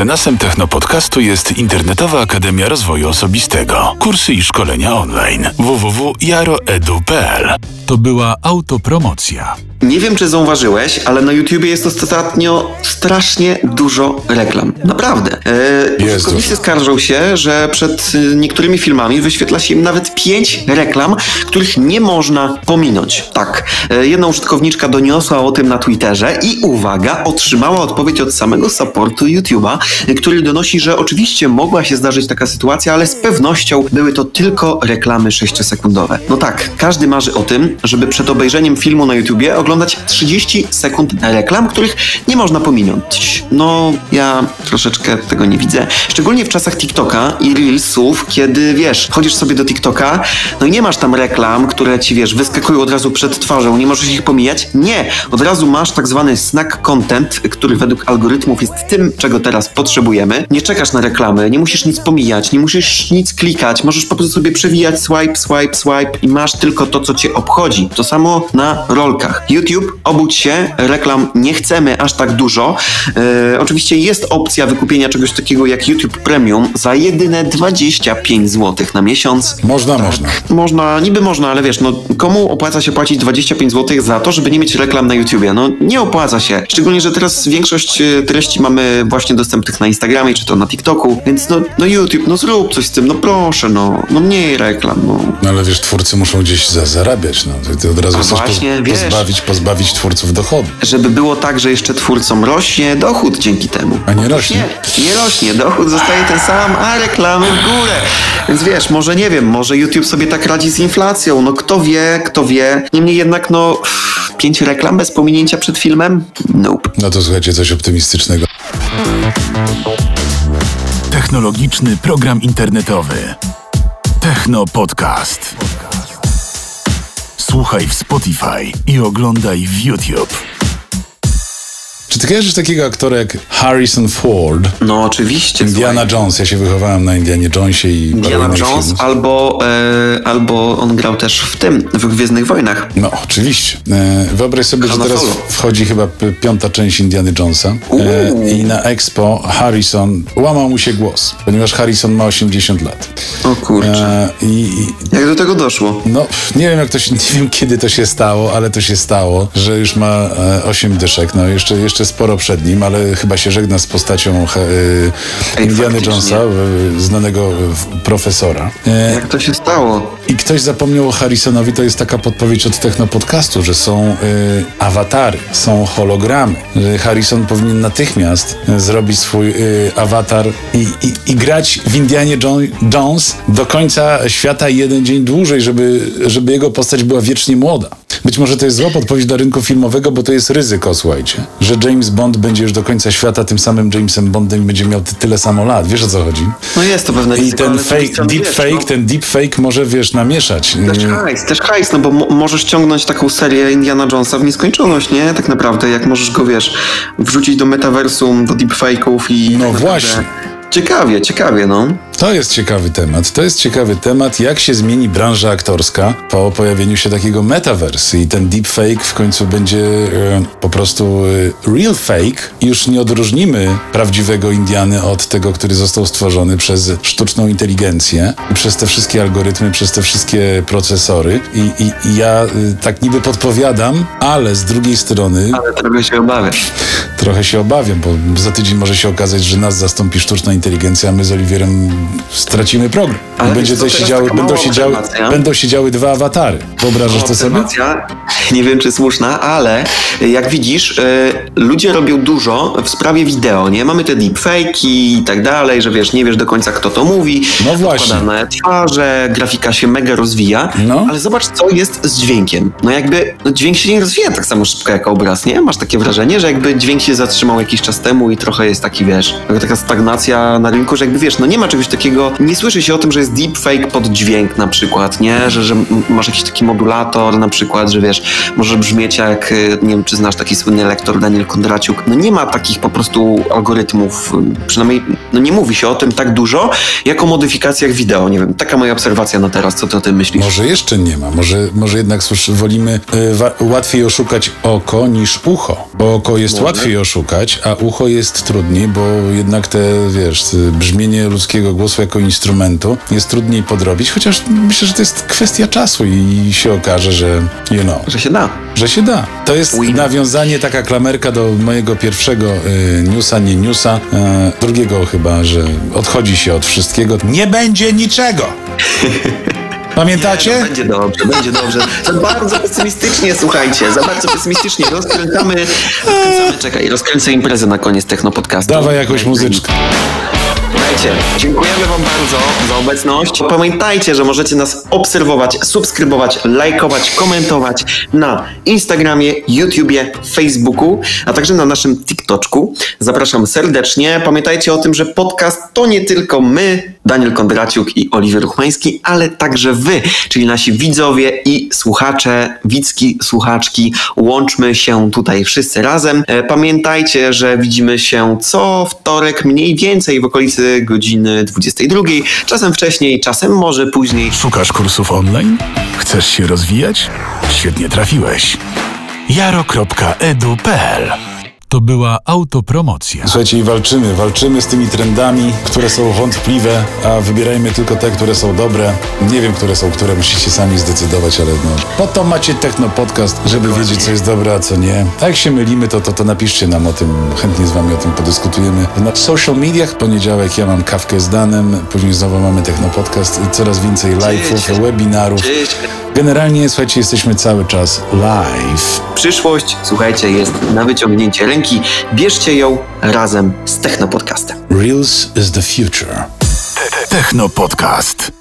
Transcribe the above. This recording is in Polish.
Mecenasem Technopodcastu jest Internetowa Akademia Rozwoju Osobistego. Kursy i szkolenia online. www.jaroedu.pl To była autopromocja. Nie wiem, czy zauważyłeś, ale na YouTubie jest ostatnio strasznie dużo reklam. Naprawdę. E, użytkownicy skarżą się, że przed y, niektórymi filmami wyświetla się im nawet pięć reklam, których nie można pominąć. Tak. E, jedna użytkowniczka doniosła o tym na Twitterze i uwaga, otrzymała odpowiedź od samego supportu YouTube'a, który donosi, że oczywiście mogła się zdarzyć taka sytuacja, ale z pewnością były to tylko reklamy 6-sekundowe. No tak, każdy marzy o tym, żeby przed obejrzeniem filmu na YouTubie oglądać 30 sekund reklam, których nie można pominąć. No, ja troszeczkę tego nie widzę. Szczególnie w czasach TikToka i Reelsów, kiedy wiesz, chodzisz sobie do TikToka, no i nie masz tam reklam, które ci wiesz, wyskakują od razu przed twarzą, nie możesz ich pomijać. Nie, od razu masz tak zwany snack content, który według algorytmów jest tym, czego teraz potrzebujemy. Nie czekasz na reklamy, nie musisz nic pomijać, nie musisz nic klikać, możesz po prostu sobie przewijać swipe, swipe, swipe i masz tylko to, co cię obchodzi. To samo na rolkach. YouTube, obudź się, reklam nie chcemy aż tak dużo. E, oczywiście jest opcja wykupienia czegoś takiego jak YouTube Premium za jedyne 25 zł na miesiąc. Można, można. Można, niby można, ale wiesz, no komu opłaca się płacić 25 zł za to, żeby nie mieć reklam na YouTubie? No nie opłaca się. Szczególnie, że teraz większość e, treści mamy właśnie dostępnych na Instagramie czy to na TikToku, więc no, no YouTube, no zrób coś z tym, no proszę, no, no mniej reklam, no. No ale wiesz, twórcy muszą gdzieś za, zarabiać, no. Ty, ty od razu A chcesz właśnie, poz, wiesz. pozbawić, pozbawić twórców dochodu. Żeby było tak, że jeszcze twórcom rośnie dochód dzięki temu. A nie rośnie. Nie, nie rośnie. Dochód zostaje ten sam, a reklamy w górę. Więc wiesz, może nie wiem, może YouTube sobie tak radzi z inflacją. No kto wie, kto wie. Niemniej jednak, no, pięć reklam bez pominięcia przed filmem? Nope. No to słuchajcie, coś optymistycznego. Technologiczny program internetowy. Techno Podcast. Słuchaj w Spotify i oglądaj w YouTube. Ty kojarzysz takiego aktora jak Harrison Ford? No oczywiście. Indiana słuchaj. Jones. Ja się wychowałem na Indianie Jonesie i Indiana Jones filmów. albo, e, albo on grał też w tym, w Gwiezdnych Wojnach. No, oczywiście. E, wyobraź sobie, że teraz Solo. wchodzi chyba piąta część Indiany Jonesa e, i na Expo Harrison łamał mu się głos, ponieważ Harrison ma 80 lat. O kurczę. E, i, i, Jak do tego doszło? no, nie wiem jak to się, nie wiem kiedy to się stało, ale to się stało, że już ma e, 8 dyszek, no jeszcze, jeszcze sporo przed nim, ale chyba się żegna z postacią e, faktycznie. Jonesa, e, znanego e, profesora. E, Jak to się stało? i ktoś zapomniał o Harrisonowi, to jest taka podpowiedź od Technopodcastu, że są y, awatary, są hologramy. Harrison powinien natychmiast y, zrobić swój y, awatar i, i, i grać w Indianie Jo- Jones do końca świata jeden dzień dłużej, żeby, żeby jego postać była wiecznie młoda. Być może to jest zła podpowiedź dla rynku filmowego, bo to jest ryzyko, słuchajcie, że James Bond będzie już do końca świata tym samym Jamesem Bondem i będzie miał ty- tyle samo lat. Wiesz o co chodzi? No jest to pewne I ryzyko, ten z drugiej fake, deep wiesz, fake, no. ten deep fake może, wiesz, namieszać. Też Y, hajs, też hajs, no bo mo- możesz ciągnąć taką serię Indiana Jonesa w nieskończoność, nie? Tak naprawdę, jak możesz go, wiesz, wrzucić do metaversum, do deepfake'ów i... No tak właśnie. Ciekawie, ciekawie, no. To jest ciekawy temat. To jest ciekawy temat, jak się zmieni branża aktorska po pojawieniu się takiego metaverse i ten deepfake w końcu będzie e, po prostu e, real fake. Już nie odróżnimy prawdziwego Indiany od tego, który został stworzony przez sztuczną inteligencję i przez te wszystkie algorytmy, przez te wszystkie procesory. I, i, i ja y, tak niby podpowiadam, ale z drugiej strony Ale trochę się obawiasz. trochę się obawiam, bo za tydzień może się okazać, że nas zastąpi sztuczna inteligencja, a my z Oliwierem stracimy program. Ale będzie teraz siedziały, będą, siedziały, będą siedziały dwa awatary. Wyobrażasz to sobie? Nie wiem czy słuszna, ale jak widzisz, y, ludzie robią dużo w sprawie wideo, nie? Mamy te deepfake'i i tak dalej, że wiesz, nie wiesz do końca kto to mówi. No właśnie. Podkładane twarze, grafika się mega rozwija, No. ale zobacz co jest z dźwiękiem. No jakby no dźwięk się nie rozwija tak samo szybko jak obraz, nie? Masz takie wrażenie, że jakby dźwięk się zatrzymał jakiś czas temu i trochę jest taki, wiesz, taka- stagnacja na rynku, że jakby wiesz, no nie ma czegoś takiego, nie słyszy się o tym, że jest deepfake pod dźwięk na przykład, nie? Że, że masz jakiś taki modulator na przykład, że wiesz, może brzmieć jak, y, nie wiem, czy znasz taki słynny lektor Daniel Kondraciuk. No nie ma takich po prostu algorytmów, y, przynajmniej no nie mówi się o tym tak dużo, jak o modyfikacjach wideo. Nie wiem, taka moja obserwacja na teraz. Co ty o tym myślisz? Może jeszcze nie ma. Może, może jednak słysz, wolimy y, łatwiej oszukać oko niż ucho. Bo oko jest Może. łatwiej oszukać, a ucho jest trudniej, bo jednak te, wiesz, y, brzmienie ludzkiego głosu jako instrumentu jest trudniej podrobić, chociaż myślę, że to jest kwestia czasu i się okaże, że you know, Że się da. że się da. To jest Win. nawiązanie, taka klamerka do mojego pierwszego y, newsa, nie newsa, y, drugiego chyba, że odchodzi się od wszystkiego. Nie będzie niczego! Pamiętacie? Będzie dobrze, będzie dobrze. Za bardzo pesymistycznie, słuchajcie, za bardzo pesymistycznie. Rozkręcamy, rozkręcamy, czekaj, rozkręcę imprezę na koniec Technopodcastu. Dawaj jakąś muzyczkę. Słuchajcie, dziękujemy Wam bardzo za obecność. Pamiętajcie, że możecie nas obserwować, subskrybować, lajkować, komentować na Instagramie, YouTubie, Facebooku, a także na naszym TikToczku. Zapraszam serdecznie. Pamiętajcie o tym, że podcast to nie tylko my, Daniel Kondraciuk i Oliwier Ruchmański, ale także Wy, czyli nasi widzowie i słuchacze, widzki, słuchaczki. Łączmy się tutaj wszyscy razem. E, Pamiętajcie, że widzimy się co wtorek mniej więcej w okolicy godziny 22, czasem wcześniej, czasem może później. Szukasz kursów online? Chcesz się rozwijać? Świetnie trafiłeś. jaro.edu.pl To była autopromocja. Słuchajcie, i walczymy, walczymy z tymi trendami, które są wątpliwe, a wybierajmy tylko te, które są dobre. Nie wiem, które są, które musicie sami zdecydować, ale no. Po to macie Techno Podcast, żeby wiedzieć, co jest dobre, a co nie. A jak się mylimy, to, to, to napiszcie nam o tym. Chętnie z wami o tym podyskutujemy. Na social mediach, poniedziałek ja mam kawkę z Danem, później znowu mamy Techno Podcast, coraz więcej live'ów, webinarów. Generalnie, słuchajcie, jesteśmy cały czas live. Przyszłość, słuchajcie, jest na wyciągnięcie ręki. Bierzcie ją razem z Technopodcastem. Reels is the future. Techno Podcast.